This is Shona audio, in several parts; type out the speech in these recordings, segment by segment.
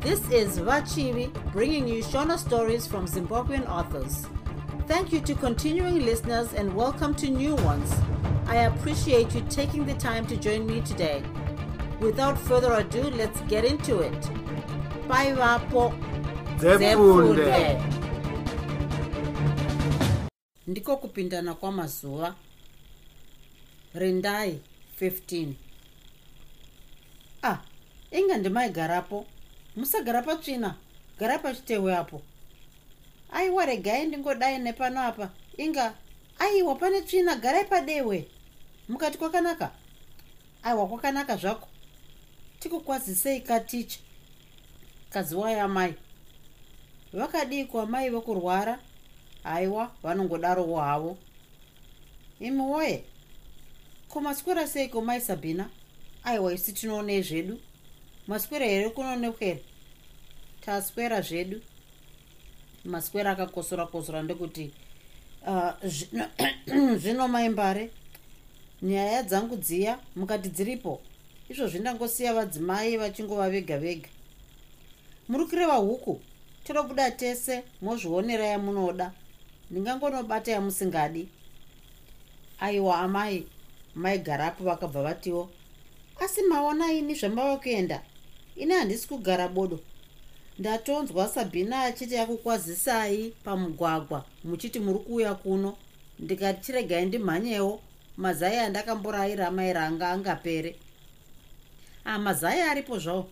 This is Vachivi bringing you Shona stories from Zimbabwean authors. Thank you to continuing listeners and welcome to new ones. I appreciate you taking the time to join me today. Without further ado, let's get into it. Bye, Vapo. Ndiko kupindana kwamazuva rindai 15 ah inga ndimaigarapo musagara patsvina. Gara pachitewe apo. Aiwa regai ndingodai nepano apa. Inga aiwa pane tsvina garai padewe mukati kwakanaka? Aiwa kwakanaka zvako. Tikukwazisei katicha. Kadziwai amai vakadii kwamai vokurwara? Aiwa vanongodarowo havo. Imi woye ko maswera sei komai sabhina aiwa isi tinoonei zvedu. Maswera here kunoonekwa here taswera zvedu. Maswera akakosora kosora ndekuti uh, zvino, maimbare nyaya dzangu dziya mukati dziripo. Izvozvi ndangosiya vadzimai vachingova vega vega. Muri kureva huku tinobuda tese mozvionera yamunoda. Ndingangonobata yamusingadi. Aiwa amai maigarapo vakabva vatiwo. Asi maona ini zvambava kuenda ini handisi kugara bodo ndatonzwa sabhina achiti akukwazisai pamugwagwa muchiti muri kuuya kuno. Ndikati chiregai ndimhanyewo mazai andakamborayira mai ranga angapere. A mazai aripo zvavo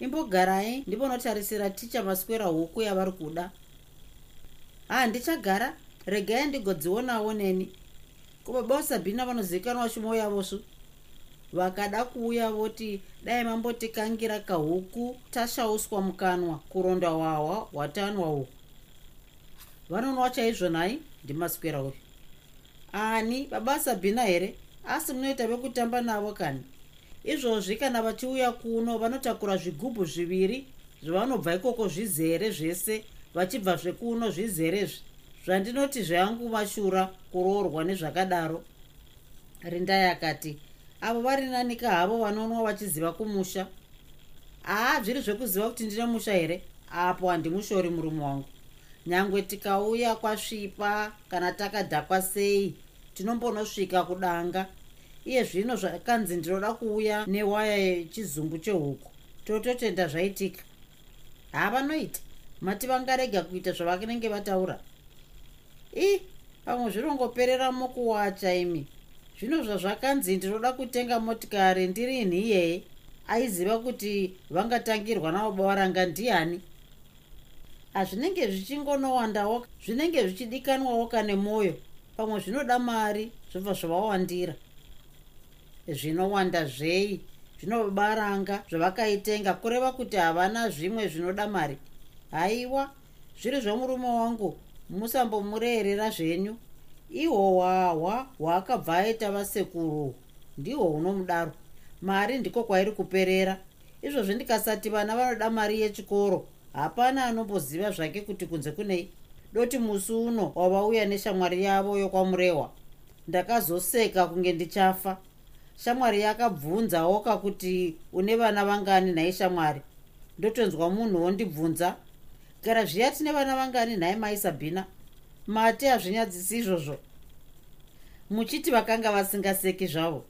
imbogarai ndivonotarisira ticha maswera huku yavari kuda ha ndichagara? Regai ndigodzionawo neni. Kubaba sabhina vanozivikanwa shumo yavosu vakada kuuya voti dai mambotikangira kahuku tashauswa mukanwa kuronda hwahwa hwatanwa uhu vanonwa chaizvo nhai ndimaswera uyu ani baba sabhina here? Asi munoita vekutamba navo kani? Izvozvi kana vachiuya kuno vanotakura zvigubhu zviviri zvavanobva ikoko zvizere zvese vachibva zvekuno zvizerezvi zvandinoti zveangu mashura kuroorwa nezvakadaro. Rindai akati avo vari nanika havo vanonwa vachiziva kumusha. Haa zviri zvekuziva kuti ndine musha here? Apo handimushori murume wangu. Nyangwe tikauya kwasvipa kana takadhakwa sei tinombonosvika kudanga. Iye zvino zvakanzi ndinoda kuuya newaya yechizumbu chehuku. Tototenda zvaitika. Haa vanoita? Mati vangarega kuita zvavanenge vataura. I pamwe zvinongoperera mukuwacha imi zvino zvazvakanzi ndinoda kutenga motikari ndiri nhiyeye aiziva kuti vangatangirwa nababa varanga ndiani hazvinenge zvichingonowandawo zvinenge zvichidikanwawo kane mwoyo pamwe zvinoda mari zvobva zvavawandira zvinowanda zvei zvinobaranga zvavakaitenga kureva kuti havana zvimwe zvinoda mari. Haiwa zviri zvomurume wangu musambomurerera zvenyu ihwo hwahwa hwaakabva aita vasekuru ndihwo hunomudaro mari ndiko kwairi kuperera. Izvozvi ndikasati vana vanoda mari yechikoro hapana anomboziva zvake kuti kunze kunei. Doti musi uno wavauya neshamwari yavo yokwamurehwa ndakazoseka kunge ndichafa. Shamwari yakabvunzawo kakuti une vana vangani nhai shamwari. Ndotonzwa munhu wondibvunza gara zviya tine vana vangani nhai mai mati hazvinyadzisi izvozvo. Muchiti vakanga vasingaseki zvavo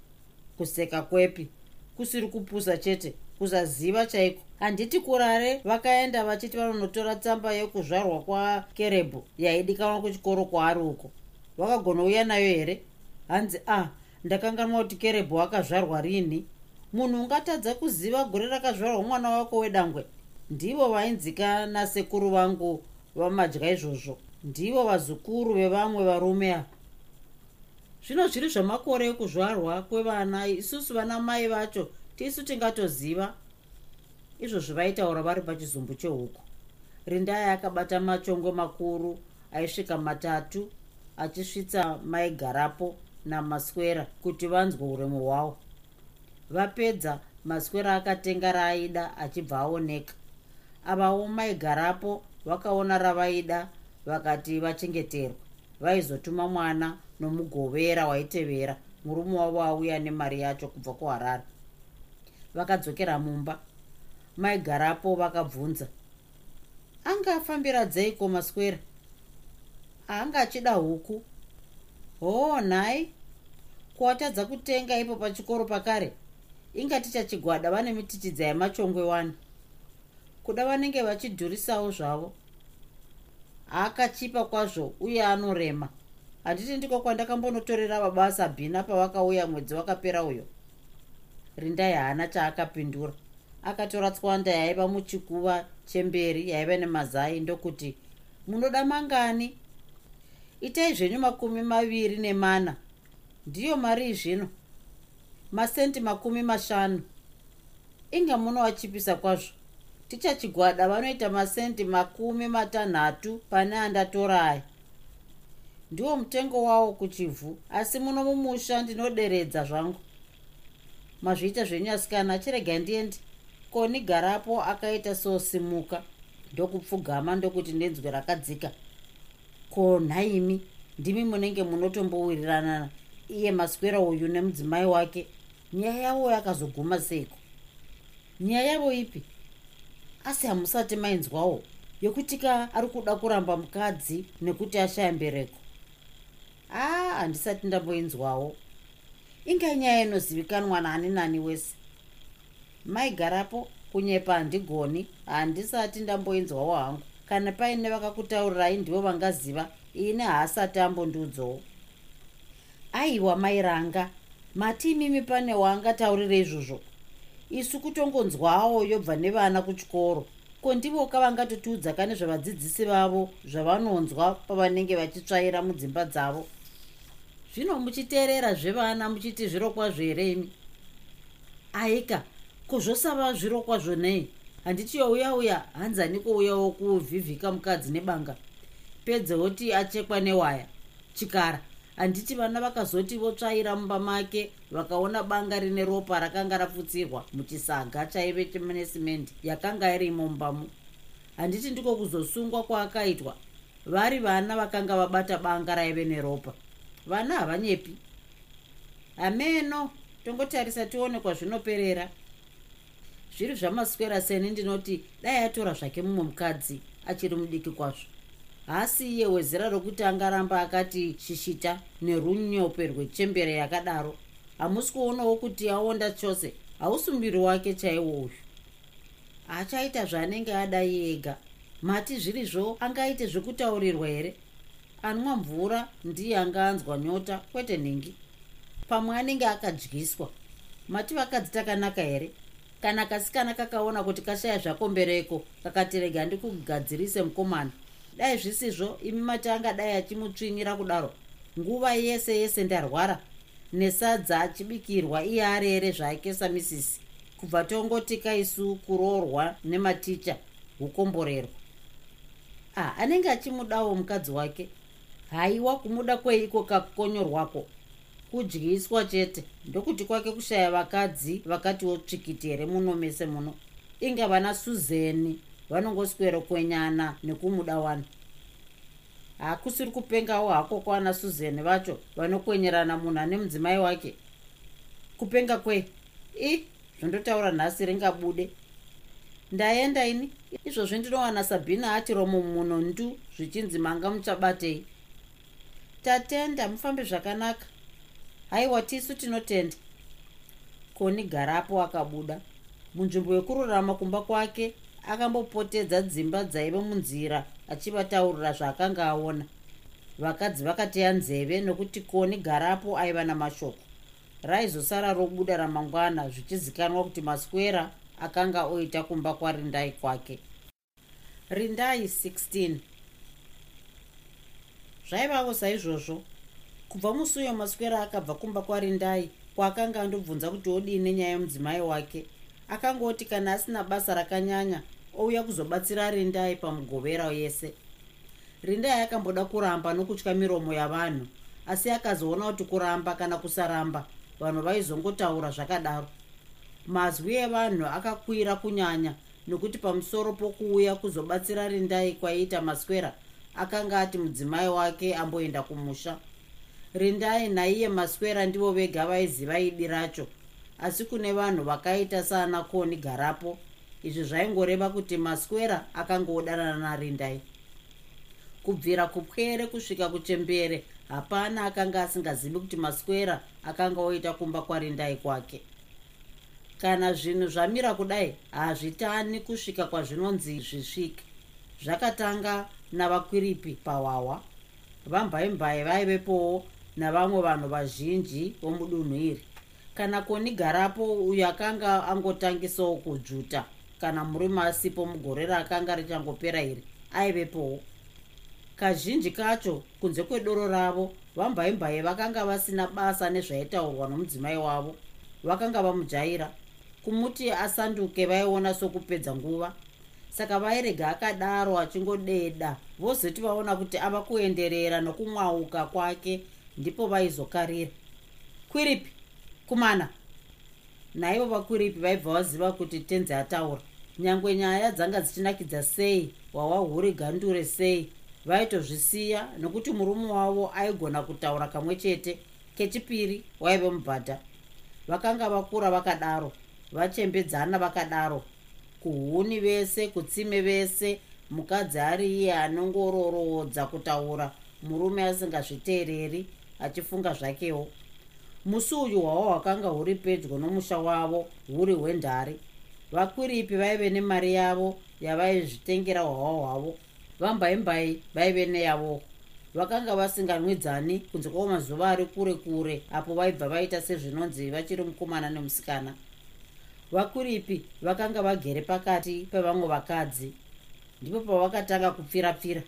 kuseka kwepi kusiri kupusa chete kusaziva chaiko? Handiti kurare vakaenda vachiti vanonotora tsamba yekuzvarwa kwakerebhu yaidikanwa kuchikoro kwaari uko. Vakagona uya nayo here? Hanzi ah, ndakanganwa kuti kerebhu akazvarwa rini. Munhu ungatadza kuziva gore rakazvarwa mwana wako wedangwe? Ndivo vainzika nasekuru vangu vamadya izvozvo ndivo vazukuru vevamwe varume ava. Zvino zviri zvamakore ekuzvarwa kwevana isusu vana mai vacho tisu tingatoziva. Izvozvo vaitaura vari pachizumbu chehuku. Rindai akabata machongo makuru aisvika matatu achisvitsa maigarapo namaswera kuti vanzwe uremu hwavo vapedza maswera akatenga raaida achibva aoneka. Avawo maigarapo vakaona ravaida vakati vachengeterwa vaizotuma mwana nomugovera waitevera. Murume wavo auya nemari yacho kubva kuharare. Vakadzokera mumba. Maigarapo vakabvunza anga afambira dzeiko maswera anga achida huku. Hoo nhai? Kuwatadza kutenga ipo pachikoro pakare? Inga tichachigwada vane mititidza yemachongwe wani kuda vanenge vachidhurisawo zvavo akachipa kwazvo uye anorema. Handiti ndiko kwandakambonotorera mabasa bhina pavakauya mwedzi wakapera uyo. Rindai haana chaakapindura. Akatora tswanda yaiva muchikuva chemberi yaiva nemazai ndokuti munoda mangani? Itai zvenyu makumi maviri nemana. Ndiyo mari zvino. Masendi makumi mashanu. Inga munovachipisa kwazvo tichachigwada vanoita masendi makumi matanhatu pane andatora aya ndiwo mutengo wawo kuchivhu asi muno mumusha ndinoderedza zvangu. Mazviita zvenyu asikana chiregai ndiendi koni garapo akaita sosimuka ndokupfugama ndokuti ndenzwi rakadzika. Ko nhaimi ndimi munenge munotombowirirana iye maswera uyu nemudzimai wake. Nyaya yavo yakazoguma seiko? Nyaya yavo ipi asi hamusati mainzwawo yokutika ari kuda kuramba mukadzi nekuti ashaya mbereko. Aa handisati ndamboinzwawo inga nyaya inozivikanwa nani nani wese. Maigarapo kunyepa handigoni handisati ndamboinzwawo hangu. Kana paine vakakutaurirai ndivo vangaziva ine haasati ambondiudzowo aiwa mairanga mati imimi pane waangataurire izvozvo isu kutongonzwawo yobva nevana kuchikoro. Ko ndivo kavangatotiudza kane zvavadzidzisi vavo zvavanonzwa pavanenge vachitsvaira mudzimba dzavo? Zvino muchiteerera zvevana muchiti zviro kwazvo here imi aika kuzvosava zviro kwazvo nei handiti youya uya hanzani kouyawo kuvhivhika mukadzi nebanga. Pedzewoti achekwa newaya. Chikara handiti vana vakazoti votsvaira mumba make vakaona banga rine ropa rakanga rapfutsirwa muchisaga chaive chemunesimende yakanga irimo mumbamo. Handiti ndiko kuzosungwa kwaakaitwa. Vari vana vakanga vabata banga raive neropa. Vana havanyepi. Hameno tongotarisa tione kwazvinoperera. Zviri zvamaswera seni ndinoti dai atora zvake mumwe mukadzi achiri mudiki kwazvo haasi iye wezera rokuti angaramba akati shishita nerunyope rwechembere yakadaro. Hamusi kuonawo kuti aonda chose hausi muviri wake chaiwo uyu. Achaita zvaanenge ada iye ega. Mati zvirizvo angaite zvekutaurirwa here? Anwa mvura ndiye angaanzwa nyota kwete nhingi? Pamwe anenge akadyiswa. Mati vakadzi takanaka here? Kana kasikana kakaona kuti kashaya zvakombereko kakatirega ndikugadzirise mukomana dai zvisizvo imi mati angadai achimutsvinyira kudaro. Nguva yese yese ndarwara. Nesadza achibikirwa iye arere zvake samisisi. Kubva tongotika isu kuroorwa nematicha hukomborerwa. Ah anenge achimudawo mukadzi wake? Haiwa kumuda kweiko kakonyorwako? Kudyiswa chete. Ndokuti kwake kushaya vakadzi vakatiwo tsvikiti here muno mese muno? Inga vana suzeni vanongoswero kwenyana nekumuda wani. Hakusiri kupengawo hako kwana suzeni vacho vanokwenyerana munhu ane mudzimai wake. Kupenga kwei i zvondotaura nhasi ringabude. Ndaenda ini? Izvozvi ndinowana sabhina ati romo muno ndu zvichinzi manga muchabatei. Tatenda mufambe zvakanaka. Haiwa tisu tinotenda. Koni garapo akabuda. Munzvimbo yekururama kumba kwake akambopotedza dzimba dzaiva munzira achivataurira zvaakanga aona. Vakadzi vakateya nzeve nokuti koni garapo aiva namashoko. Raizosara robuda ramangwana zvichizikanwa kuti maswera akanga oita kumba kwarindai kwake. Rindai 16 zvaivavo saizvozvo kubva musi uyo maswera akabva kumba kwarindai kwaakanga andobvunza kuti odii nenyaya yemudzimai wake. Akangoti kana asina basa rakanyanya ouya kuzobatsira rindai pamugovera yese. Rindai akamboda kuramba nokutya miromo yavanhu asi akazoona kuti kuramba kana kusaramba vanhu vaizongotaura zvakadaro. Mazwi evanhu akakwira kunyanya nokuti pamusoro pokuuya kuzobatsira rindai kwaiita maswera akanga ati mudzimai wake amboenda kumusha. Rindai naiye maswera ndivo vega vaiziva idi racho asi kune vanhu vakaita saana koni garapo izvi zvaingoreva kuti maswera akanga odanana narindai. Kubvira kupwere kusvika kuchembere hapana akanga asingazivi kuti maswera akanga oita kumba kwarindai kwake. Kana zvinhu zvamira kudai hazvitani kusvika kwazvinonzi zvisvike. Zvakatanga navakwiripi pawawa vambaimbai vaivepowo navamwe vanhu vazhinji vomudunhu iri kana koni garapo uyo akanga angotangisawo kudzvuta kana murume asipo mugore raakanga richangopera iri aivepowo kazhinji kacho kunze kwedoro ravo vambaimbai vakanga vasina basa nezvaitaurwa nomudzimai wavo. Vakanga vamujaira kumuti asanduke vaiona sokupedza nguva. Saka vairega akadaro achingodeda vozoti vaona kuti ava kuenderera nokumwauka kwake ndipo vaizokarira. Kwiripi kumana? Naivo vakwiripi vaibva vaziva kuti tenzi ataura nyange nyaya dzanga dzichinakidza sei wawahuri gandure sei. Vaitozvisiya nokuti murume wavo aigona kutaura kamwe chete. Kechipiri waive mubhadha. Vakanga vakura vakadaro vachembedzana vakadaro. Kuhuni vese kutsime vese mukadzi ari iye anongororodza kutaura murume asingazviteereri achifunga zvakewo. Musi uyu hwavo hwakanga huri pedyo nomusha wavo huri hwendhari vakwiripi vaive nemari yavo yavaizvitengera hwahwa hwavo. Vambaimbai vaive neyavo. Vakanga vasinganwidzani kunze kwamazuva ari kure kure apo vaibva vaita sezvinonzi vachiri mukomana nemusikana. Vakwiripi vakanga vagere pakati pevamwe vakadzi. Ndipo pavakatanga kupfira-pfira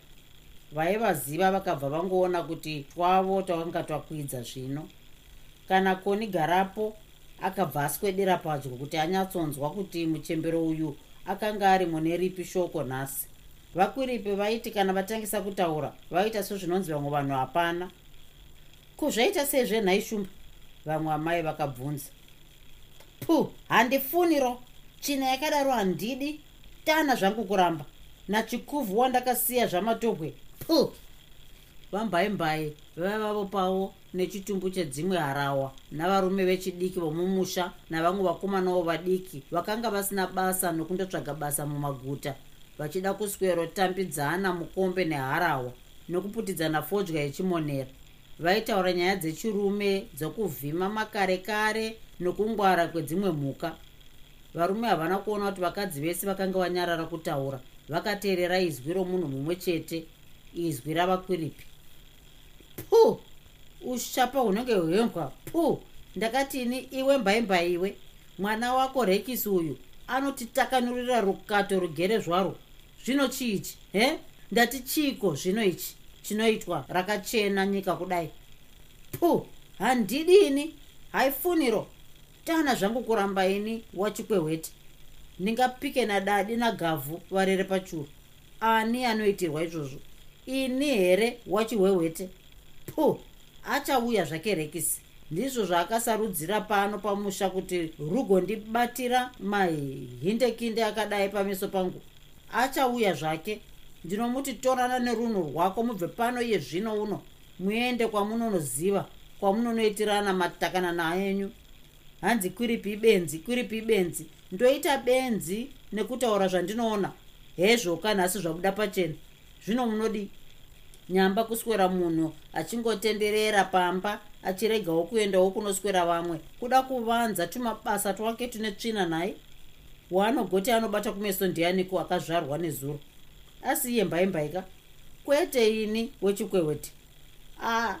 vaivaziva vakabva vangoona kuti twavo twakanga twakwidza zvino. Kana koni garapo akabva aswedera padyo kuti anyatsonzwa kuti muchembero uyu akanga ari mune ripi shoko nhasi. Vakwiripi vaiti kana vatangisa kutaura vaita sezvinonzi vamwe vanhu hapana kuzvaita sezvenhaishumba vamwe amai vakabvunza. Pu handifuniro. China yakadaro handidi. Tana zvangu kuramba. Nachikuvhu wandakasiya zvamatobwe pu vambaimbai vaivavo pavo nechitumbu chedzimwe harawa. Navarume vechidiki vomumusha navamwe vakomanawo vadiki vakanga vasina basa nokundotsvaga basa mumaguta vachida kuswerotambidzana mukombe neharawa nokuputidzana fodya yechimonera vaitaura nyaya dzechirume dzokuvhima makare kare nokungwara kwedzimwe mhuka. Varume havana kuona kuti vakadzi vese vakanga vanyarara kutaura vakateerera izwi romunhu mumwe chete izwi ravakwiripi pu ushapa hunenge hwembwa pu ndakatini iwe mbaimbaiwe mwana wako rekisi uyu anotitakanurira rukato rugere zvarwo zvino chiichi he? Ndati chiiko zvino ichi chinoitwa rakachena nyika kudai? Pu handidini. Haifuniro tana zvangu kuramba ini wachikwehwete ndingapike nadadi nagavhu varere pachuru ani anoitirwa izvozvo? Ini here wachihwehwete pu achauya zvake rekisi. Ndizvo zvaakasarudzira pano pamusha kuti rugondibatira mahindekinde akadai pameso pangu. Achauya zvake. Ndinomuti torana nerunhu rwako mubve pano iye zvino uno. Muende kwamunonoziva kwamunonoitirana matakanana enyu hanzi kwiripi benzi kwiripi benzi? Ndoita benzi nekutaura zvandinoona. Hezvoka nhasi zvabuda pachena. Zvino munodi nyamba kuswera munhu achingotenderera pamba achiregawo kuendawo kunoswera vamwe. Kuda kuvanza tumabasa twake tune tsvina nhaye waanogoti anobata kumeso ndianiko akazvarwa nezuro? Asi iye mbaimbhaika kwete ini wechikweweti a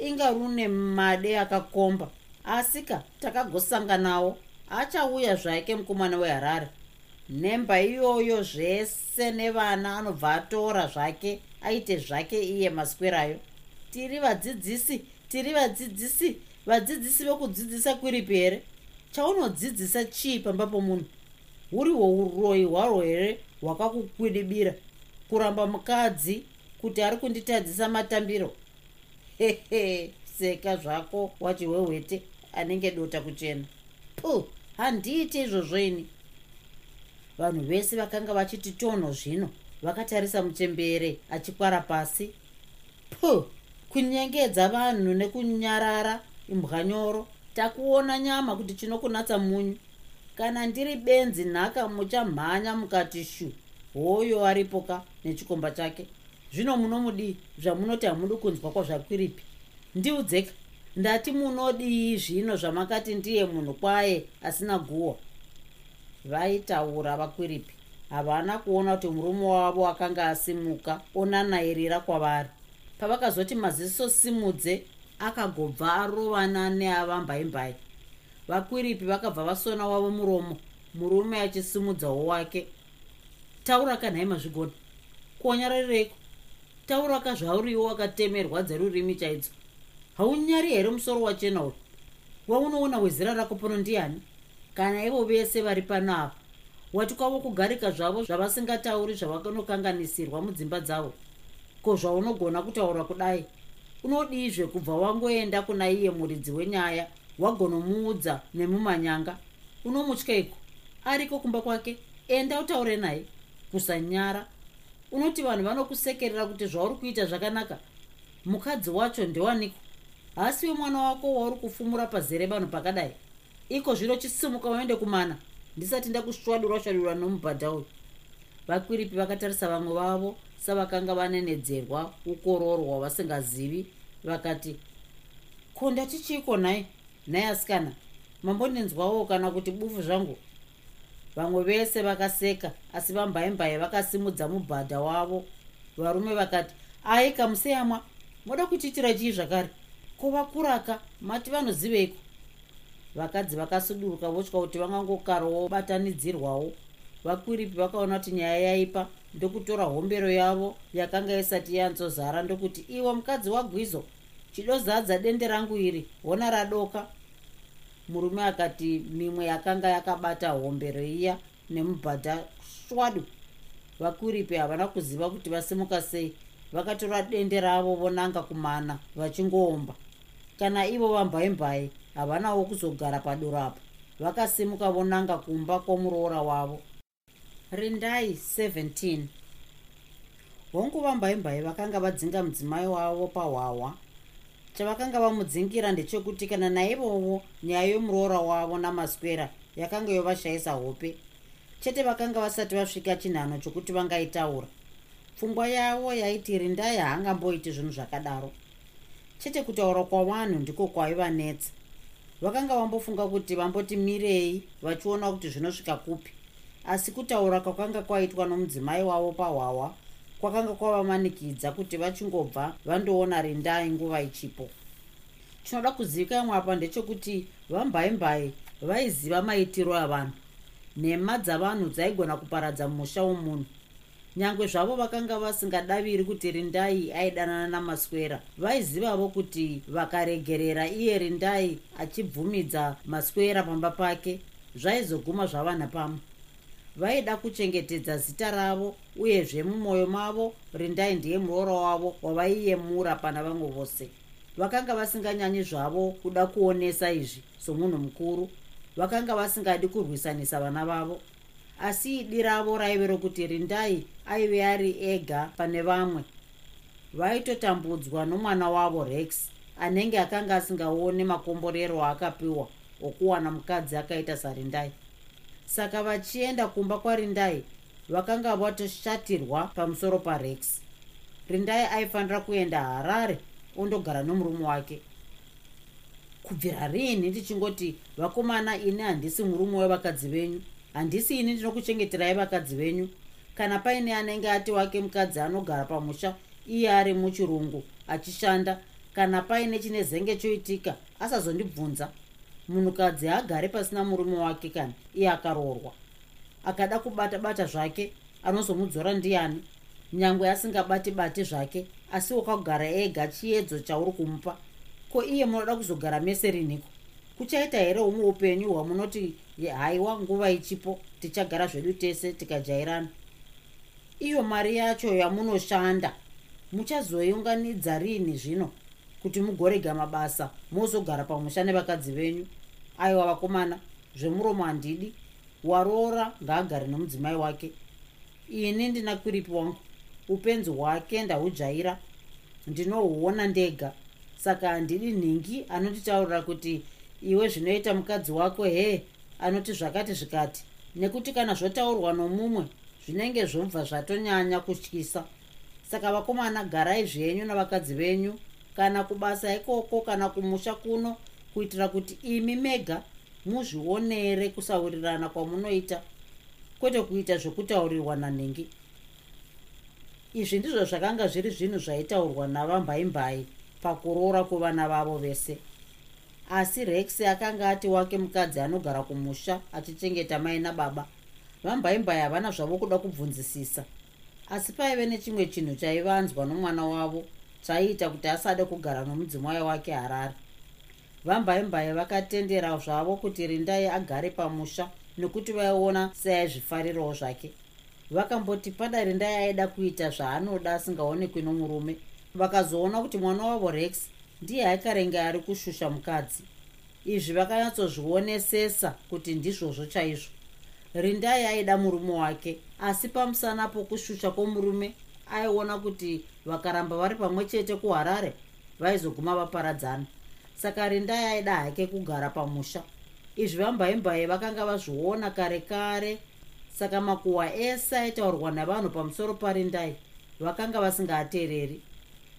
inga rune made akakomba. Asika takagosanganawo achauya zvake mukomana weharare. Nemba iyoyo zvese nevana anobva atora zvake aite zvake iye maswerayo. Tiri vadzidzisi tiri vadzidzisi vadzidzisi vekudzidzisa kwiripi here? Chaunodzidzisa chii pamba pomunhu huriwo uroyi hwaro here hwakakukwidibira kuramba mukadzi kuti ari kunditadzisa matambiro? Hehe seka zvako wachihwehwete anenge dota kuchena. Pu handiiti izvozvo ini. Vanhu vese vakanga vachiti tonho zvino vakatarisa muchembere achikwara pasi. Pu kunyengedza vanhu nekunyarara imbwanyoro takuona nyama kuti chinokunatsa munyu. Kana ndiri benzi nhaka muchamhanya mukati shu. Hoyo aripo ka nechikomba chake. Zvino munomudii zvamunoti hamudi kunzwa kwazvakwiripi ndiudzeka ndati munodii zvino zvamakati ndiye munhu kwaye asina guhwa vaitaura vakwiripi havana kuona kuti murume wavo akanga asimuka. Onanairira kwavari. Pavakazoti maziso simudze akagobva arovana neavambaimbai vakwiripi vakabva vasona wavo muromo murume achisimudzawo wake taura kanhai mazvigona kuonyararireko taura kazvauriwo wakatemerwa dzerurimi chaidzo. Haunyari here musoro wachena uyu? Waunoona wezira rako pono ndiani? Kana ivo vese vari pano ava wati kwavo kugarika zvavo zvavasingatauri zvavakanokanganisirwa mudzimba dzavo. Ko zvaunogona kutaura kudai? Unodii zvekubva wangoenda kuna iye muridzi wenyaya wagonomuudza nemumanyanga? Unomutyaiko ariko kumba kwake? Enda utaure naye. Kusanyara. Unoti vanhu vanokusekerera kuti zvauri kuita zvakanaka? Mukadzi wacho ndewaniko hasiwe mwana wako wauri kufumura pazere vanhu pakadai. Iko zvino chisimuka waende kumana ndisati ndakusvadura svadura nomubhadha uyu. Vakwiripi vakatarisa vamwe vavo savakanga vanenedzerwa ukororo hwavasingazivi vakati ko ndatichiko nhai nhai asikana mambondinzwawo kana kuti bufu zvangu. Vamwe vese vakaseka asi vambaimbai vakasimudza mubhadha wavo. Varume vakati ai kamuseyamwa moda kutiitira chii zvakare? Ko vakuraka mati vanoziveiko vakadzi vakasuduruka votya kuti vangangokarawo batanidzirwawo vakwiripi vakaona kuti nyaya yaipa ndokutora hombero yavo yakanga isati yanzozara ndokuti iwe mukadzi wagwizo chidozadza dende rangu iri hona radoka. Murume akati mimwe yakanga yakabata hombero iya nemubhadha swadu. Vakwiripi havana kuziva kuti vasimuka sei vakatora dende ravo vonanga kumana vachingoomba kana ivo vambaimbai havanawo kuzogara padoro apo. Vakasimuka vonanga kumba kwomuroora wavo. Rindai 17 hongu vambaimbai vakanga vadzinga mudzimai wavo pahwahwa. Chavakanga vamudzingira ndechekuti kana naivowo nyaya yomuroora wavo namaswera yakanga yovashayisa hope chete vakanga vasati vasvika chinhano chokuti vangaitaura. Pfungwa yavo yaiti rindai haangamboiti zvinhu zvakadaro. Chete kutaura kwavanhu ndiko kwaivanetsa vakanga vambofunga kuti vamboti mirei vachiona kuti zvinosvika kupi. Asi kutaura kwakanga kwaitwa nomudzimai wavo pahwahwa kwakanga kwavamanikidza kuti vachingobva vandoona rindai nguva ichipo. Chinoda kuzivikanwa apa ndechekuti vambaimbai vaiziva maitiro avanhu nhema dzavanhu dzaigona kuparadza musha womunhu nyange zvavo vakanga vasingadaviri kuti rindai aidanana namaswera. Vaizivavo kuti vakaregerera iye rindai achibvumidza maswera pamba pake. Zvaizoguma zvava napamwe vaida kuchengetedza zita ravo uyezve mumwoyo mavo rindai ndiye muroora wavo wavaiyemura pana vamwe vose. Vakanga vasinganyanyi zvavo kuda kuonesa izvi somunhu mukuru. Vakanga vasingadi kurwisanisa vana vavo asi idi ravo raive rokuti rindai aive ari ega pane vamwe. Vaitotambudzwa nomwana wavo rex anenge akanga asingaoni makomborero aakapiwa okuwana mukadzi akaita sarindai. Saka vachienda kumba kwarindai vakanga vatoshatirwa pamusoro parex. Rindai aifanira kuenda harare ondogara nomurume wake. Kubvira rini ndichingoti vakomana ini handisi murume wevakadzi venyu handisi ini ndinokuchengeterai vakadzi venyu. Kana paine anenge ati wake mukadzi anogara pamusha iye ari muchirungu achishanda kana paine chine zenge choitika asazondibvunza. Munhukadzi agare pasina murume wake kana iye akaroorwa. Akada kubata bata zvake anozomudzora ndiani? Nyangwe asingabati bati zvake asi wakagara ega chiedzo chauri kumupa. Ko iye munoda kuzogara mese riniko kuchaita here humwe upenyu hwamunoti haiwa nguva ichipo tichagara zvedu tese tikajairana. Iyo mari yacho yamunoshanda. Muchazoiunganidza rini zvino kuti mugorega mabasa? Mozogara pamusha nevakadzi venyu? Aiwa vakomana zvemuromo handidi waroora ngaagare nomudzimai wake. Ini ndina kwiripi wangu? Upenzi hwake ndahujaira ndinohuona ndega. Saka handidi nhingi anonditaurira kuti iwe zvinoita mukadzi wako he anoti zvakati zvikati. Nekuti kana zvotaurwa nomumwe zvinenge zvobva zvatonyanya kutyisa. Saka vakomana garai zvenyu navakadzi venyu kana kubasa ikoko kana kumusha kuno kuitira kuti imi mega muzvionere kusaurirana kwamunoita kwete kuita zvekutaurirwa nanhengi izvi ndizvo zvakanga zviri zvinhu zvaitaurwa navambaimbai pakuroora kuvana vavo vese asi rex akanga ati wake mukadzi anogara kumusha achichengeta mai nababa. Vambaimbai havana zvavo kuda kubvunzisisa. Asi paive nechimwe chinhu chaivanzwa nomwana wavo chaiita kuti asade kugara nomudzimai wake harare. Vambaimbai vakatendera zvavo kuti rindai agare pamusha nekuti vaiona seaizvifarirawo zvake. Vakamboti pada rindai aida kuita zvaanoda asingaonekwi nomurume. Vakazoona kuti mwana wavo rex ndiye aikarenge ari kushusha mukadzi. Izvi vakanyatsozvionesesa kuti ndizvozvo chaizvo. Rindai aida murume wake asi pamusana pokushusha kwomurume aiona kuti vakaramba vari pamwe chete kuharare vaizoguma vaparadzana. Saka rindai aida hake kugara pamusha. Izvi vambaimbai vakanga vazviona kare kare saka makuhwa ese aitaurwa navanhu pamusoro parindai vakanga vasingaateereri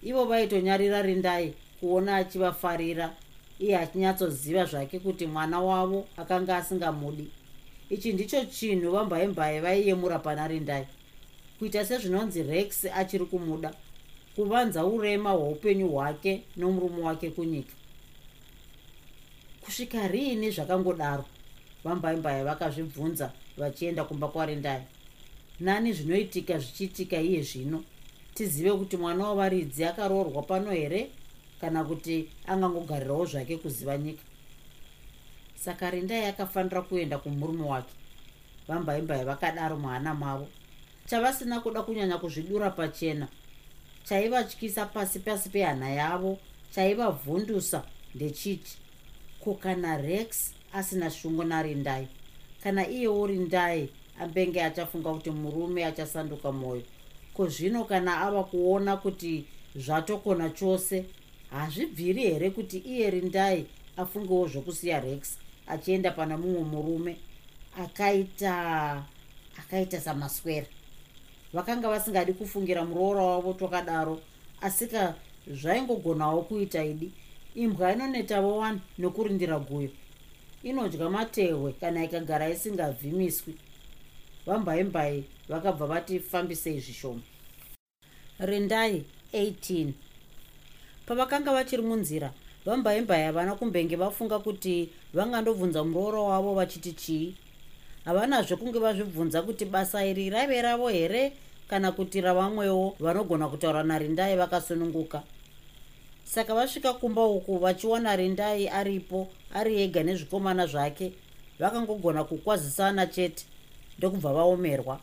ivo vaitonyarira rindai kuona achivafarira iye achinyatsoziva zvake kuti mwana wavo akanga asingamudi. Ichi ndicho chinhu vambaimbai vaiyemura pana rindai kuita sezvinonzi rex achiri kumuda kuvanza urema hweupenyu hwake nomurume wake kunyika. Kusvika riini zvakangodaro? Vambaimbai vakazvibvunza vachienda kumba kwarindai nani zvinoitika zvichiitika iye zvino? Tizive kuti mwana wavaridzi akaroorwa pano here kana kuti angangogarirawo zvake kuziva nyika. Saka rindai akafanira kuenda kumurume wake. Vambaimbai vakadaro muhana mavo. Chavasina kuda kunyanya kuzvidura pachena. Chaivatyisa pasi pasi pehana yavo chaivavhundusa ndechiti ko kana rex asina shungu narindai kana iyewo rindai ambenge achafunga kuti murume achasanduka mwoyo ko zvino kana ava kuona kuti zvatokona chose hazvibviri here kuti iye rindai afungewo zvokusiya rex achienda pana mumwe murume akaita akaita samaswera. Vakanga vasingadi kufungira muroora wavo twakadaro asika zvaingogonawo kuita idi imbwa inonetavo wani nokurindira guyo. Inodya matehwe kana ikagara isingavhimiswi vambaimbai vakabva vatifambisei zvishoma. Rindai 18 pavakanga vachiri munzira vambaimbai havana kumbenge vafunga kuti vangandobvunza murooro wavo vachiti chii. Havanazve kunge vazvibvunza kuti basa iri raive ravo here kana kuti ravamwewo vanogona kutaura narindai vakasununguka. Saka vasvika kumba uku vachiwana rindai aripo ari ega nezvikomana zvake vakangogona kukwazisana chete ndokubva vaomerwa.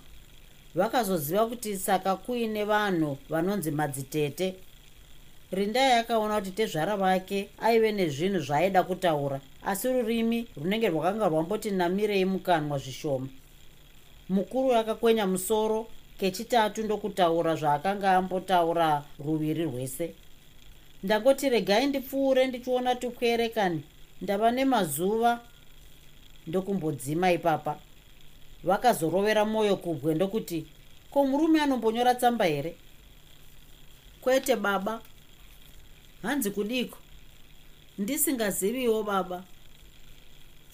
Vakazoziva kuti saka kuine vanhu vanonzi madzitete rindai akaona kuti tezvara vake aive nezvinhu zvaaida kutaura. Asi rurimi runenge rwakanga rwamboti namirei mukanwa zvishoma mukuru akakwenya musoro kechitatu ndokutaura zvaakanga ambotaura ruviri rwese. Ndangoti regai ndipfuure ndichiona tukwerekani ndava nemazuva ndokumbodzima ipapa vakazorovera mwoyo kubwe ndokuti ko murume anombonyora tsamba here? Kwete baba hanzi kudiko? Ndisingaziviwo baba.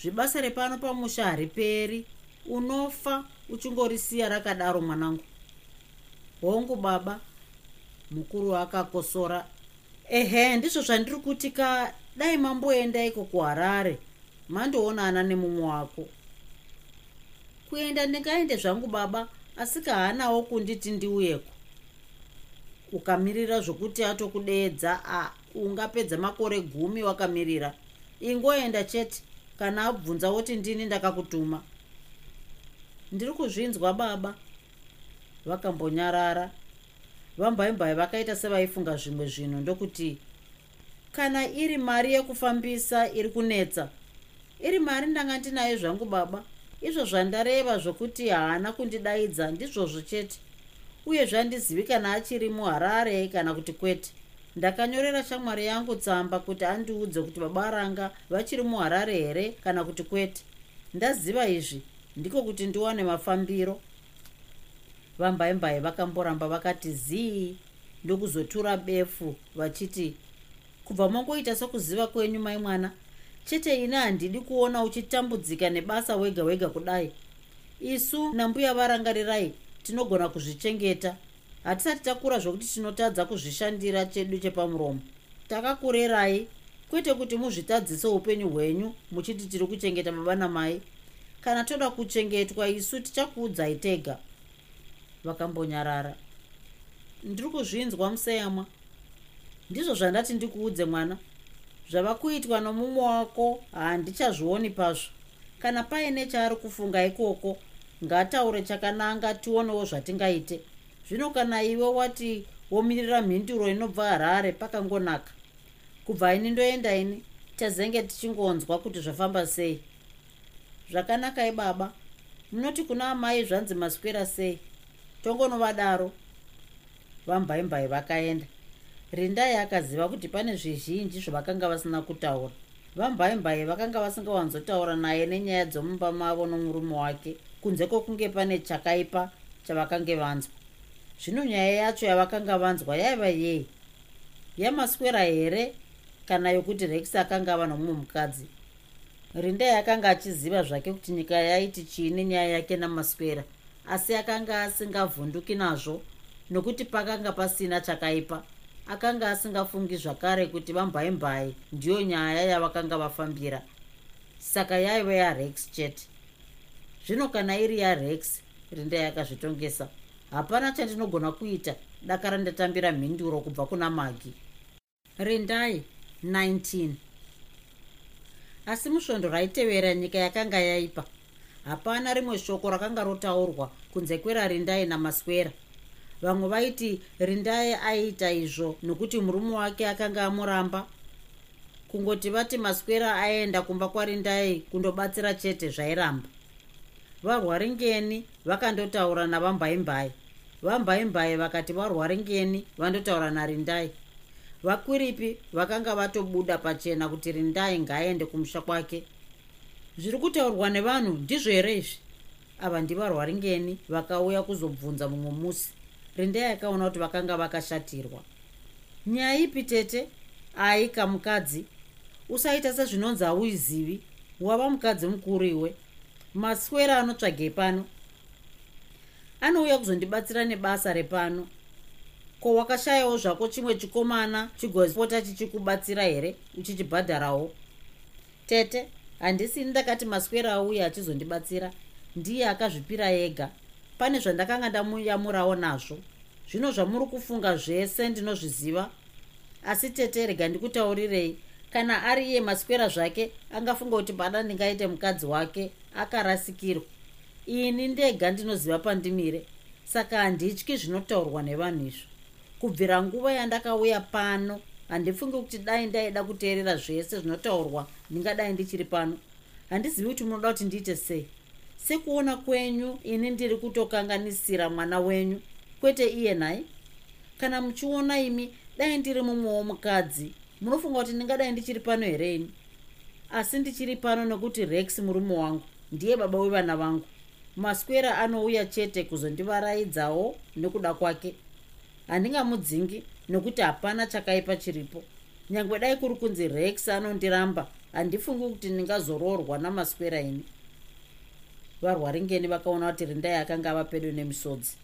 Zvibasa repano pamusha hariperi. Unofa uchingorisiya rakadaro mwanangu. Hongu baba. Mukuru akakosora ehe ndizvo zvandiri kuti ka dai mamboenda iko kuharare. Mandoonana nemumwe wako. Kuenda ndingaende zvangu baba. Asi kahanawo kunditi ndiuyeko ukamirira zvokuti atokudeedza a ungapedza makore gumi wakamirira. Ingoenda chete kana abvunza woti ndini ndakakutuma. Ndiri kuzvinzwa baba. Vakambonyarara. Vambaimbai vakaita sevaifunga zvimwe zvinhu ndokuti kana iri mari yekufambisa iri kunetsa iri mari ndanga ndinayo zvangu baba. Izvo zvandareva zvokuti haana kundidaidza ndizvozvo chete uye zvandizivi kana achiri muharare kana kuti kwete. Ndakanyorera shamwari yangu tsamba kuti andiudze kuti baba ranga vachiri muharare here kana kuti kwete. Ndaziva izvi ndiko kuti ndiwane mafambiro. Vambaimbai vakamboramba vakati zii ndokuzotura befu vachiti kubva mongoita sokuziva kwenyu mai mwana chete ine handidi kuona uchitambudzika nebasa wega wega kudai. Isu nambuya varangarirai tinogona kuzvichengeta. Hatisati takura zvokuti tinotadza kuzvishandira chedu chepamuromo. Takakurerai kwete kuti muzvitadzise upenyu hwenyu muchiti tiri kuchengeta baba namai kana toda kuchengetwa isu tichakuudzai tega. Vakambonyarara. Ndiri kuzvinzwa museyamwa. Ndizvo zvandati ndikuudze mwana. Zvava kuitwa nomumwe wako handichazvioni pazvo. Kana paine chaari kufunga ikoko ngataure chakananga tionewo zvatingaite. Zvino kana iwe wati womirira mhinduro inobva harare pakangonaka kubva ini ndoenda ini tazenge tichingonzwa kuti zvafamba sei. Zvakanakai baba munoti kuna amai zvanzi maswera sei tongonovadaro vambaimbai vakaenda. Rindai akaziva kuti pane zvizhinji zvavakanga vasina kutaura vambaimbai vakanga vasingawanzotaura naye nenyaya dzomumba mavo nomurume wake kunze kwokunge pane chakaipa chavakange vanzwa. Zvino nyaya yacho yavakanga vanzwa yaiva yei yamaswera here kana yokuti rex akanga ava nomumwe mukadzi rindai akanga achiziva zvake kuti nyika yaiti chiine nyaya yake namaswera asi akanga asingavhunduki nazvo nokuti pakanga pasina chakaipa akanga asingafungi zvakare kuti vambaimbai ndiyo nyaya yavakanga vafambira. Saka yaiva yarex chete zvino kana iri yarex rindai akazvitongesa hapana chandinogona kuita. Dakara ndatambira mhinduro kubva kuna magi rindai 19 asi musvondo raitevera nyika yakanga yaipa. Hapana rimwe shoko rakanga rotaurwa kunze kwerarindai namaswera vamwe vaiti rindai aiita izvo nokuti murume wake akanga amuramba. Kungoti vati maswera aenda kumba kwarindai kundobatsira chete zvairamba. Varwaringeni vakandotaura navambaimbai. Vambaimbai vakati varwaringeni vandotaura narindai. Vakwiripi vakanga vatobuda pachena kuti rindai ngaaende kumusha kwake. Zviri kutaurwa nevanhu ndizvo here izvi? Ava ndivarwaringeni vakauya kuzobvunza mumwe musi rindai akaona kuti vakanga vakashatirwa. Nyaya ipi tete? Ai kamukadzi usaita sezvinonzi hauizivi. Wava mukadzi mukuru iwe. Maswera anotsvagei pano. Anouya kuzondibatsira nebasa repano. Ko wakashayawo zvako chimwe chikomana chigopota chichikubatsira here? Uchichibhadharawo tete handisini ndakati maswera auya achizondibatsira ndiye akazvipira ega pane zvandakanga ndamuyamurawo nazvo. Zvino zvamuri kufunga zvese ndinozviziva. Asi tete rega ndikutaurirei kana ari iye maswera zvake angafunga kuti pada ndingaite mukadzi wake akarasikirwa. Ini ndega ndinoziva pandimire. Saka handityi zvinotaurwa nevanhu izvo. Kubvira nguva yandakauya pano handifungi kuti dai ndaida kuteerera zvese zvinotaurwa ndingadai ndichiri pano. Handizivi kuti munoda kuti ndiite sei sekuona kwenyu ini ndiri kutokanganisira mwana wenyu kwete iye nhai kana muchiona imi dai ndiri mumwe womukadzi munofunga kuti ndingadai ndichiri pano here ini? Asi ndichiri pano nekuti rex murume wangu ndiye baba wevana vangu. Maswera anouya chete kuzondivaraidzawo nekuda kwake. Handingamudzingi nokuti hapana chakaipa chiripo. Nyange dai kuri kunzi rex anondiramba handifungi kuti ndingazoroorwa namaswera ini varwaringeni vakaona kuti rindai akanga ava pedo nemisodzi.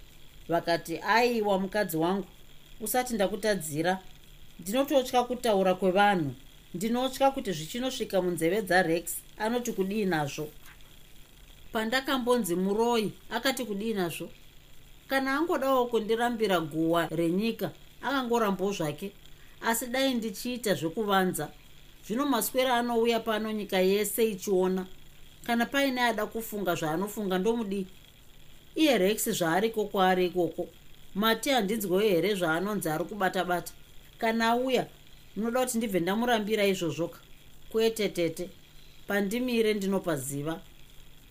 Vakati aiwa mukadzi wangu usati ndakutadzira. Ndinototya kutaura kwevanhu. Ndinotya kuti zvichinosvika munzeve dzarex anoti kudii nazvo. Pandakambonzi muroi akati kudii nazvo? Kana angodawo kundirambira guwa renyika akangorambawo zvake. Asi dai ndichiita zvekuvanza. Zvino maswera anouya pano nyika yese ichiona kana paine ada kufunga zvaanofunga ndomudii? Iye rex zvaariko kwaari ikoko? Mati handinzwewo here zvaanonzi ari kubata-bata? Kana auya munoda kuti ndibve ndamurambira izvozvoka kwete tete. Pandimire ndinopaziva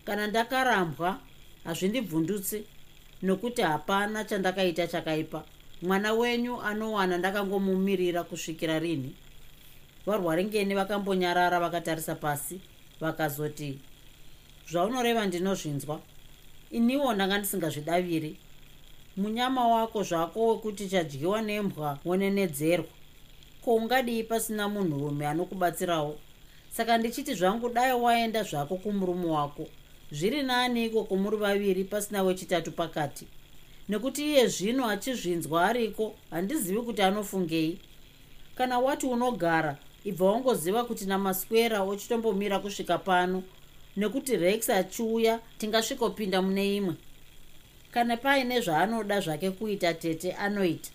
kana ndakarambwa hazvindibvundutsi nokuti hapana chandakaita chakaipa. Mwana wenyu anowana ndakangomumirira kusvikira rini. Varwaringeni vakambonyarara vakatarisa pasi vakazoti zvaunoreva ndinozvinzwa. Iniwo ndanga ndisingazvidaviri. Munyama wako zvako wekuti chadyiwa nembwa wonenedzerwa. Ko ungadii pasina munhurume anokubatsirawo? Saka ndichiti zvangu dai waenda zvako kumurume wako. Zviri nani ikoko muri vaviri pasina wechitatu pakati? Nekuti iye zvino achizvinzwa ariko handizivi kuti anofungei. Kana wati unogara ibva wangoziva kuti namaswera uchitombomira kusvika pano nekuti rex achiuya tingasvikopinda mune imwe. Kana paine zvaanoda zvake kuita tete anoita.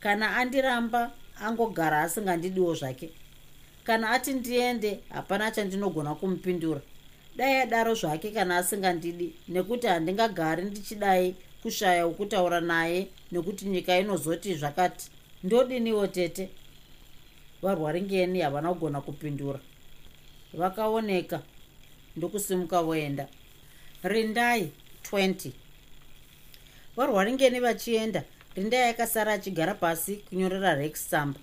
Kana andiramba angogara asingandidiwo zvake. Kana ati ndiende hapana chandinogona kumupindura. Dai adaro zvake kana asingandidi nekuti handingagari ndichidai kushaya wokutaura naye nekuti nyika inozoti zvakati ndodiniwo tete. Varwaringeni havana kugona kupindura. Vakaoneka ndokusimuka voenda. Rindai 20 varwaringeni vachienda. Rindai akasara achigara pasi kunyorera rex tsamba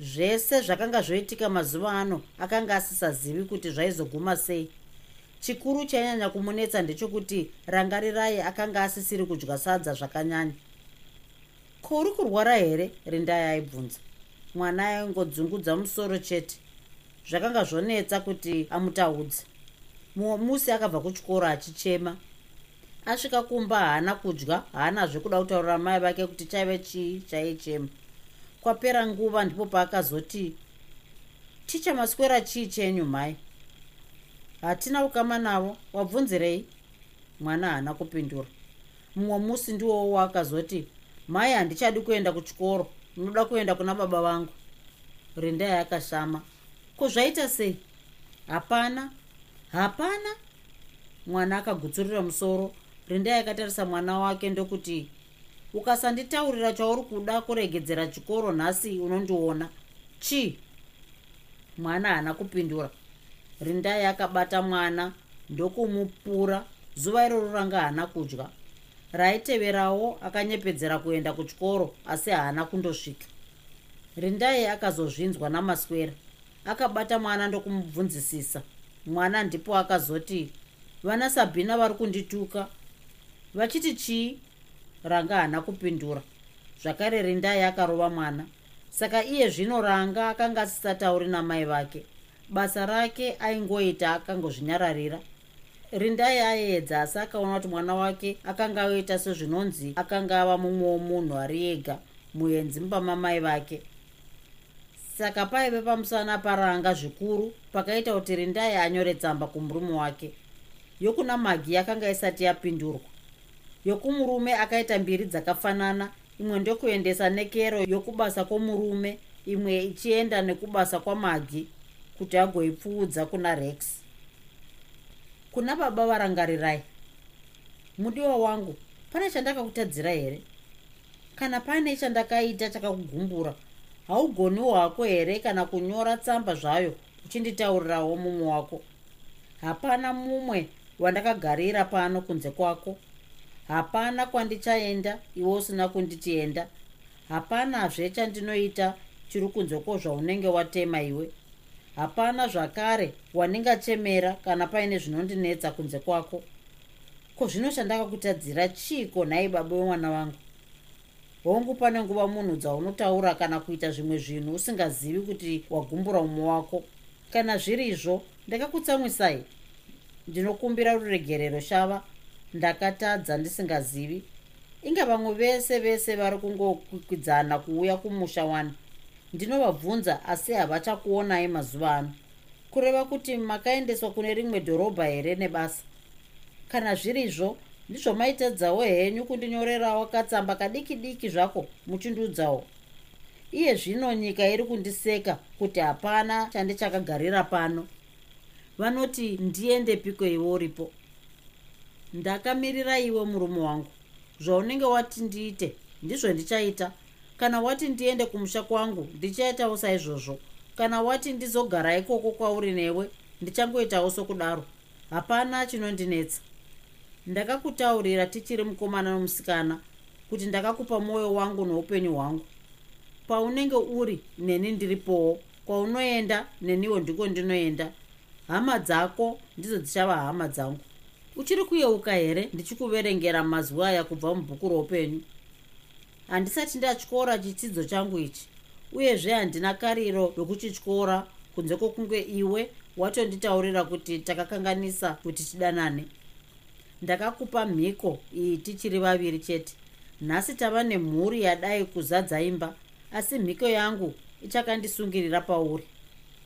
zvese zvakanga zvoitika mazuva ano akanga asisazivi kuti zvaizoguma sei. Chikuru chainyanya kumunetsa ndechekuti rangarirai akanga asisiri kudya sadza zvakanyanya. Ko uri kurwara here? Rindai aibvunza. Mwana aingodzungudza musoro chete. Zvakanga zvonetsa kuti amutaudze mumwe musi akabva kuchikoro achichema. Asvika kumba haana kudya haanazve kuda kutaurira mai vake kuti chaive chii chaichema. Kwapera nguva ndipo paakazoti ticha maswera chii chenyu mai? Hatina ukama navo wabvunzirei? Mwana haana kupindura. Mumwe musi ndiwowo akazoti mai handichadi kuenda kuchikoro unoda kuenda kuna baba vangu. Rindai akashama ko zvaita sei? Hapana hapana. Mwana akagutsurira musoro. Rindai akatarisa mwana wake ndokuti ukasanditaurira chauri kuda kuregedzera chikoro nhasi unondiona. Chii? Mwana haana kupindura. Rindai akabata mwana ndokumupura. Zuva iroro ranga haana kudya. Raiteverawo akanyepedzera kuenda kuchikoro asi haana kundosvika. Rindai akazozvinzwa namaswera. Akabata mwana ndokumubvunzisisa mwana ndipo akazoti vana sabhina vari kundituka. Vachiti chii? Ranga haana kupindura. Zvakare rindai akarova mwana. Saka iye zvino ranga akanga asisatauri namai vake. Basa rake aingoita akangozvinyararira. Rindai aedza asi akaona kuti mwana wake akanga aita sezvinonzi akanga ava mumwewo munhu ari ega muenzi mupamamai vake saka paive pamusana paranga zvikuru pakaita kuti rindai anyore tsamba kumurume wake. Yokuna magi yakanga isati yapindurwa. Yokumurume akaita mbiri dzakafanana imwe ndokuendesa nekero yokubasa kwomurume imwe ichienda nekubasa kwamagi kuti agoipfuudza kuna rex. Kuna baba varangarirai. Mudiwa wangu pane chandakakutadzira here? Kana pane chandakaita chakakugumbura haugoniwo hako here kana kunyora tsamba zvayo uchinditaurirawo mumwe wako? Hapana mumwe wandakagarira pano kunze kwako. Hapana kwandichaenda iwe usina kunditienda. Hapanazve chandinoita chiri kunze kwozvaunenge watema iwe. Hapana zvakare wandingachemera kana paine zvinondinetsa kunze kwako. Ko zvino chandakakutadzira chiiko nhai baba wemwana wangu hongu pane nguva munhu dzaunotaura kana kuita zvimwe zvinhu usingazivi kuti wagumbura mumwe wako. Kana zviri izvo ndakakutsamwisai. Ndinokumbira ruregerero shava. Ndakatadza ndisingazivi. Inga vamwe vese vese vari kungokwikwidzana kuuya kumusha wani. Ndinovabvunza asi havachakuonai mazuva ano. Kureva kuti makaendeswa kune rimwe dhorobha here nebasa? Kana zviri izvo ndizvo maitadzawo henyu kundinyorerawo katsamba kadiki diki zvako muchindiudzawo iye zvino nyika iri kundiseka kuti hapana chandichakagarira pano. Vanoti ndiende piko iwe uripo? Ndakamirira iwe murume wangu. Zvaunenge wati ndiite ndizvo ndichaita. Kana wati ndiende kumusha kwangu ndichaitawo saizvozvo. Kana wati ndizogara ikoko kwauri newe ndichangoitawo sokudaro. Hapana chinondinetsa ndakakutaurira tichiri mukomana nomusikana kuti ndakakupa mwoyo wangu noupenyu hwangu. Paunenge uri neni ndiripowo. Kwaunoenda neniwo ndiko ndinoenda. Hama dzako ndidzo dzichava hama dzangu. Uchiri kuyeuka here? Ndichikuverengera mazwi aya kubva mubhuku roupenyu. Handisati ndatyora chitsidzo changu ichi uyezve handina kariro yokuchityora kunze kwokunge iwe watonditaurira kuti takakanganisa kuti tidanane ndakakupa mhiko iyi tichiri vaviri chete. Nhasi tava nemhuri yadai kuzadza imba asi mhiko yangu ichakandisungirira pauri.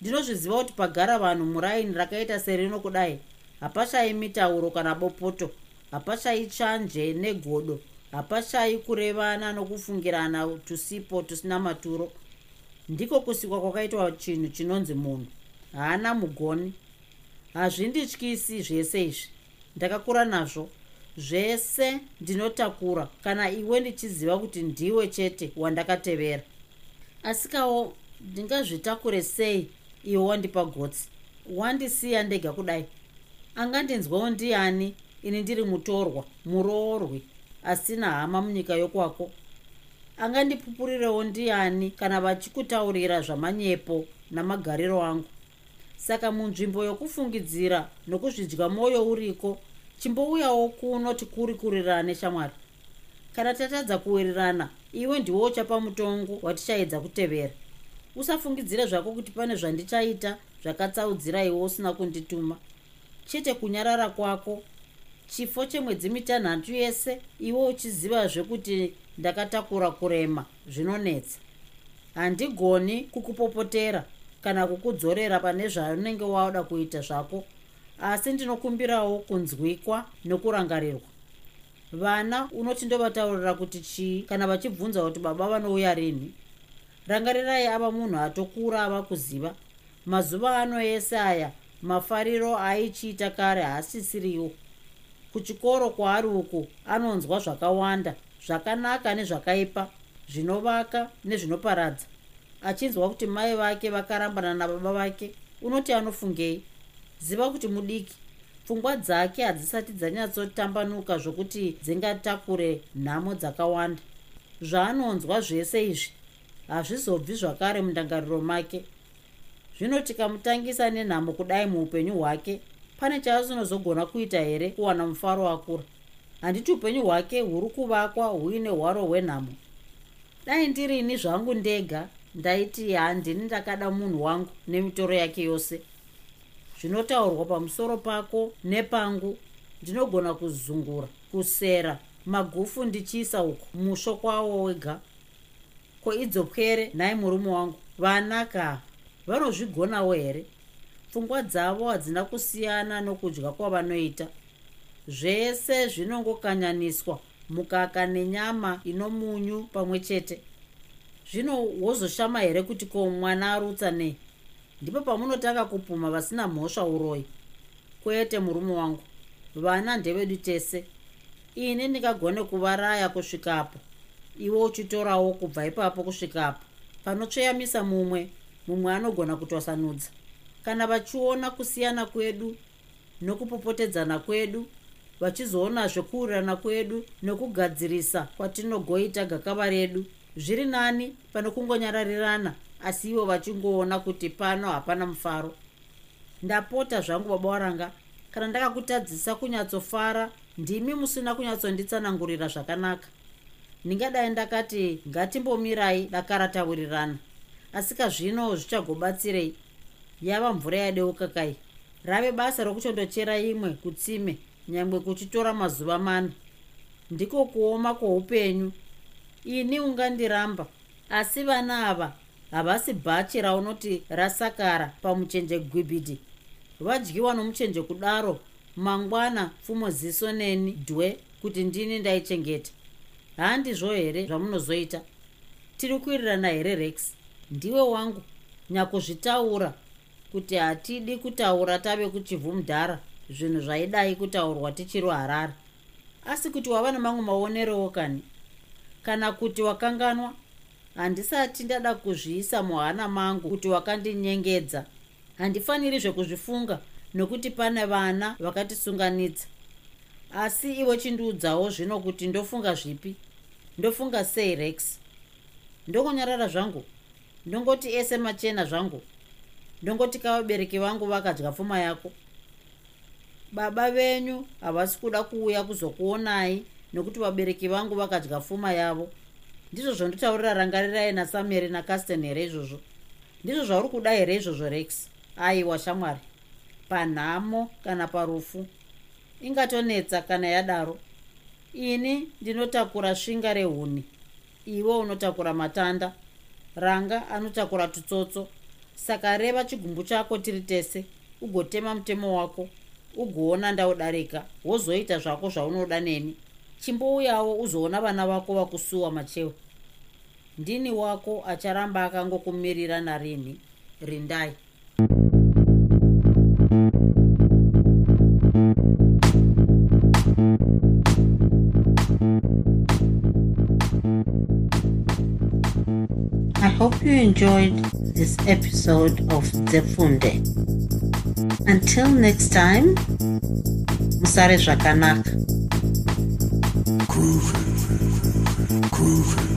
Ndinozviziva kuti pagara vanhu muraini rakaita serino kudai hapashai mitauro kana bopoto hapashai chanje negodo hapashai kurevana nokufungirana tusipo tusina maturo. Ndiko kusikwa kwakaitwa chinhu chinonzi munhu. Haana mugoni. Hazvindityisi zvese izvi ndakakura nazvo. Zvese ndinotakura kana iwe ndichiziva kuti ndiwe chete wandakatevera. Asikawo ndingazvitakure sei iwe wandipa gotsi? Wandisiya ndega kudai. Angandinzwawo ndiani? Ini ndiri mutorwa muroorwi. Asina hama munyika yokwako. Angandipupurirewo ndiani kana vachikutaurira zvamanyepo namagariro angu saka munzvimbo yokufungidzira nokuzvidya mwoyo uriko chimbouyawo kuno tikurikurirane shamwari. Kana tatadza kuwirirana iwe ndiwo uchapa mutongo watichaedza kutevera. Usafungidzira zvako kuti pane zvandichaita zvakatsaudzira iwe usina kundituma. Chete kunyarara kwako chifo chemwedzi mitanhatu yese iwe uchizivazve kuti ndakatakura kurema zvinonetsa. Handigoni kukupopotera kana kukudzorera pane zvaunenge wada kuita zvako. Asi ndinokumbirawo kunzwikwa nokurangarirwa. Vana unoti ndovataurira kuti chii? Kana vachibvunza kuti baba vanouya rini? Rangarirai ava munhu atokura ava kuziva. Mazuva ano ese aya mafariro aichiita kare haasisiriwo. Kuchikoro kwaari uku anonzwa zvakawanda zvakanaka nezvakaipa zvinovaka nezvinoparadza achinzwa kuti mai vake vakarambana nababa vake unoti anofungei? Ziva kuti mudiki. Pfungwa dzake hadzisati dzanyatsotambanuka zvokuti dzingatakure nhamo dzakawanda. Zvaanonzwa zvese izvi hazvizobvi zvakare mundangariro make. Zvino tikamutangisa nenhamo kudai muupenyu hwake pane chaasinozogona kuita here kuwana mufaro akura? Handiti upenyu hwake huri kuvakwa huine hwaro hwenhamo. Dai ndirini zvangu ndega ndaiti handini ndakada munhu wangu nemitoro yake yose. Zvinotaurwa pamusoro pako nepangu. Ndinogona kuzungura kusera magufu ndichiisa uku musho kwawo wega. Ko idzopwere nhai murume wangu. Vanaka vanozvigonawo here? Pfungwa dzavo hadzina kusiyana nokudya kwavanoita. Zvese zvinongokanyaniswa mukaka nenyama ino munyu pamwe chete zvino wozoshama here kuti ko mwana arutsa nei ndipo pamunotanga kupuma vasina mhosva uroi. Kwete murume wangu vana ndevedu tese. Ini ndingagone kuvaraya kusvikapo iwe uchitorawo kubva ipapo kusvikapo panotsveyamisa mumwe mumwe anogona kutwasanudza. Kana vachiona kusiyana kwedu nokupopotedzana kwedu vachizoona zvekuurirana kwedu nokugadzirisa kwatinogoita gakava redu zviri nani pano kungonyararirana asi ivo vachingoona kuti pano hapana mufaro. Ndapota zvangu baba varanga kana ndakakutadzisa kunyatsofara ndimi musina kunyatsonditsanangurira zvakanaka. Ndingadai ndakati ngatimbomirai dakaratawirirana asi kazvino zvichagobatsirei. Yava mvura yadeuka kai. Rave basa rokuchondochera imwe kutsime nyangwe kuchitora mazuva mana. Ndiko kuoma kwoupenyu ini ungandiramba. Asi vana ava havasi bhachi raunoti rasakara pamuchenje gwibhidhi vadyiwa nomuchenje kudaro mangwana pfumo ziso neni dhwe kuti ndini ndaichengeta. Handizvo here zvamunozoita? Tiri kuwirirana here rex? Ndiwe wangu nyakuzvitaura kuti hatidi kutaura tave kuchivhu mudhara zvinhu zvaidai kutaurwa tichiri harare. Asi kuti wava nemamwe maonerewo kani kana kuti wakanganwa handisati ndada kuzviisa muhana mangu kuti wakandinyengedza. Handifaniri zvekuzvifunga nokuti pane vana vakatisunganidza. Asi iwe chindiudzawo zvino kuti ndofunga zvipi? Ndofunga sei rex? Ndongonyarara zvangu? Ndongoti ese machena zvangu? Ndongoti kavabereki vangu vakadya pfuma yako? Baba venyu havasi kuda kuuya kuzokuonai nokuti vabereki vangu vakadya pfuma yavo. Ndizvo zvondotaurira rangarirai nasameri nacasten here izvozvo? Ndizvo zvauri kuda here izvozvo rex? Aiwa shamwari panhamo kana parufu? Ingatonetsa kana yadaro. Ini ndinotakura svinga rehuni. Iwe unotakura matanda. Ranga anotakura tutsotso. Saka reva chigumbu chako tiri tese. Ugotema mutemo wako. Ugoona ndaudarika wozoita zvako zvaunoda neni chimbouyawo uzoona vana vako vakusuwa machewe ndini wako acharamba akangokumirira narini rindai I hope you enjoyed this episode of Zefunde. Until next time, musare zvakanaka. groove, groove.